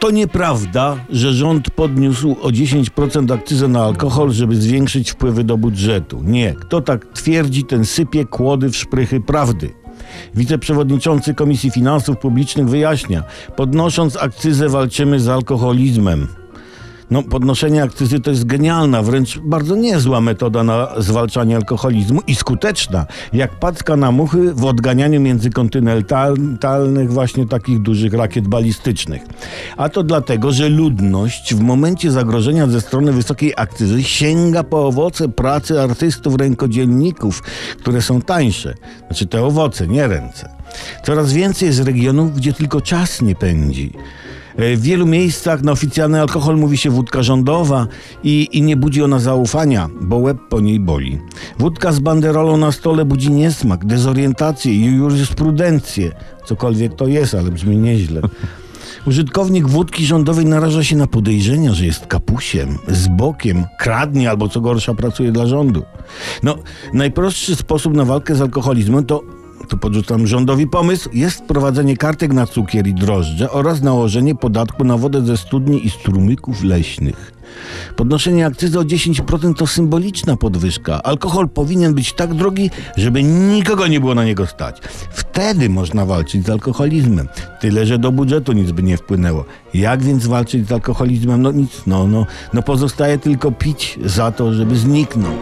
To nieprawda, że rząd podniósł o 10% akcyzę na alkohol, żeby zwiększyć wpływy do budżetu. Nie, kto tak twierdzi, ten sypie kłody w szprychy prawdy. Wiceprzewodniczący Komisji Finansów Publicznych wyjaśnia, podnosząc akcyzę walczymy z alkoholizmem. No, podnoszenie akcyzy to jest genialna, wręcz bardzo niezła metoda na zwalczanie alkoholizmu i skuteczna, jak paczka na muchy w odganianiu międzykontynentalnych właśnie takich dużych rakiet balistycznych. A to dlatego, że ludność w momencie zagrożenia ze strony wysokiej akcyzy sięga po owoce pracy artystów, rękodzielników, które są tańsze. Znaczy te owoce, nie ręce. Coraz więcej jest regionów, gdzie tylko czas nie pędzi. E, W wielu miejscach na oficjalny alkohol mówi się wódka rządowa i, i nie budzi ona zaufania, bo łeb po niej boli. Wódka z banderolą na stole budzi niesmak, dezorientację i jurysprudencję. Cokolwiek to jest, ale brzmi nieźle. Użytkownik wódki rządowej naraża się na podejrzenia, że jest kapusiem, z bokiem, kradnie albo co gorsza pracuje dla rządu. No, najprostszy sposób na walkę z alkoholizmem to tu podrzucam rządowi pomysł, jest wprowadzenie kartek na cukier i drożdże oraz nałożenie podatku na wodę ze studni i strumyków leśnych. Podnoszenie akcyzy o 10% to symboliczna podwyżka. Alkohol powinien być tak drogi, żeby nikogo nie było na niego stać. Wtedy można walczyć z alkoholizmem. Tyle, że do budżetu nic by nie wpłynęło. Jak więc walczyć z alkoholizmem? No nic, no, no, no pozostaje tylko pić za to, żeby zniknął.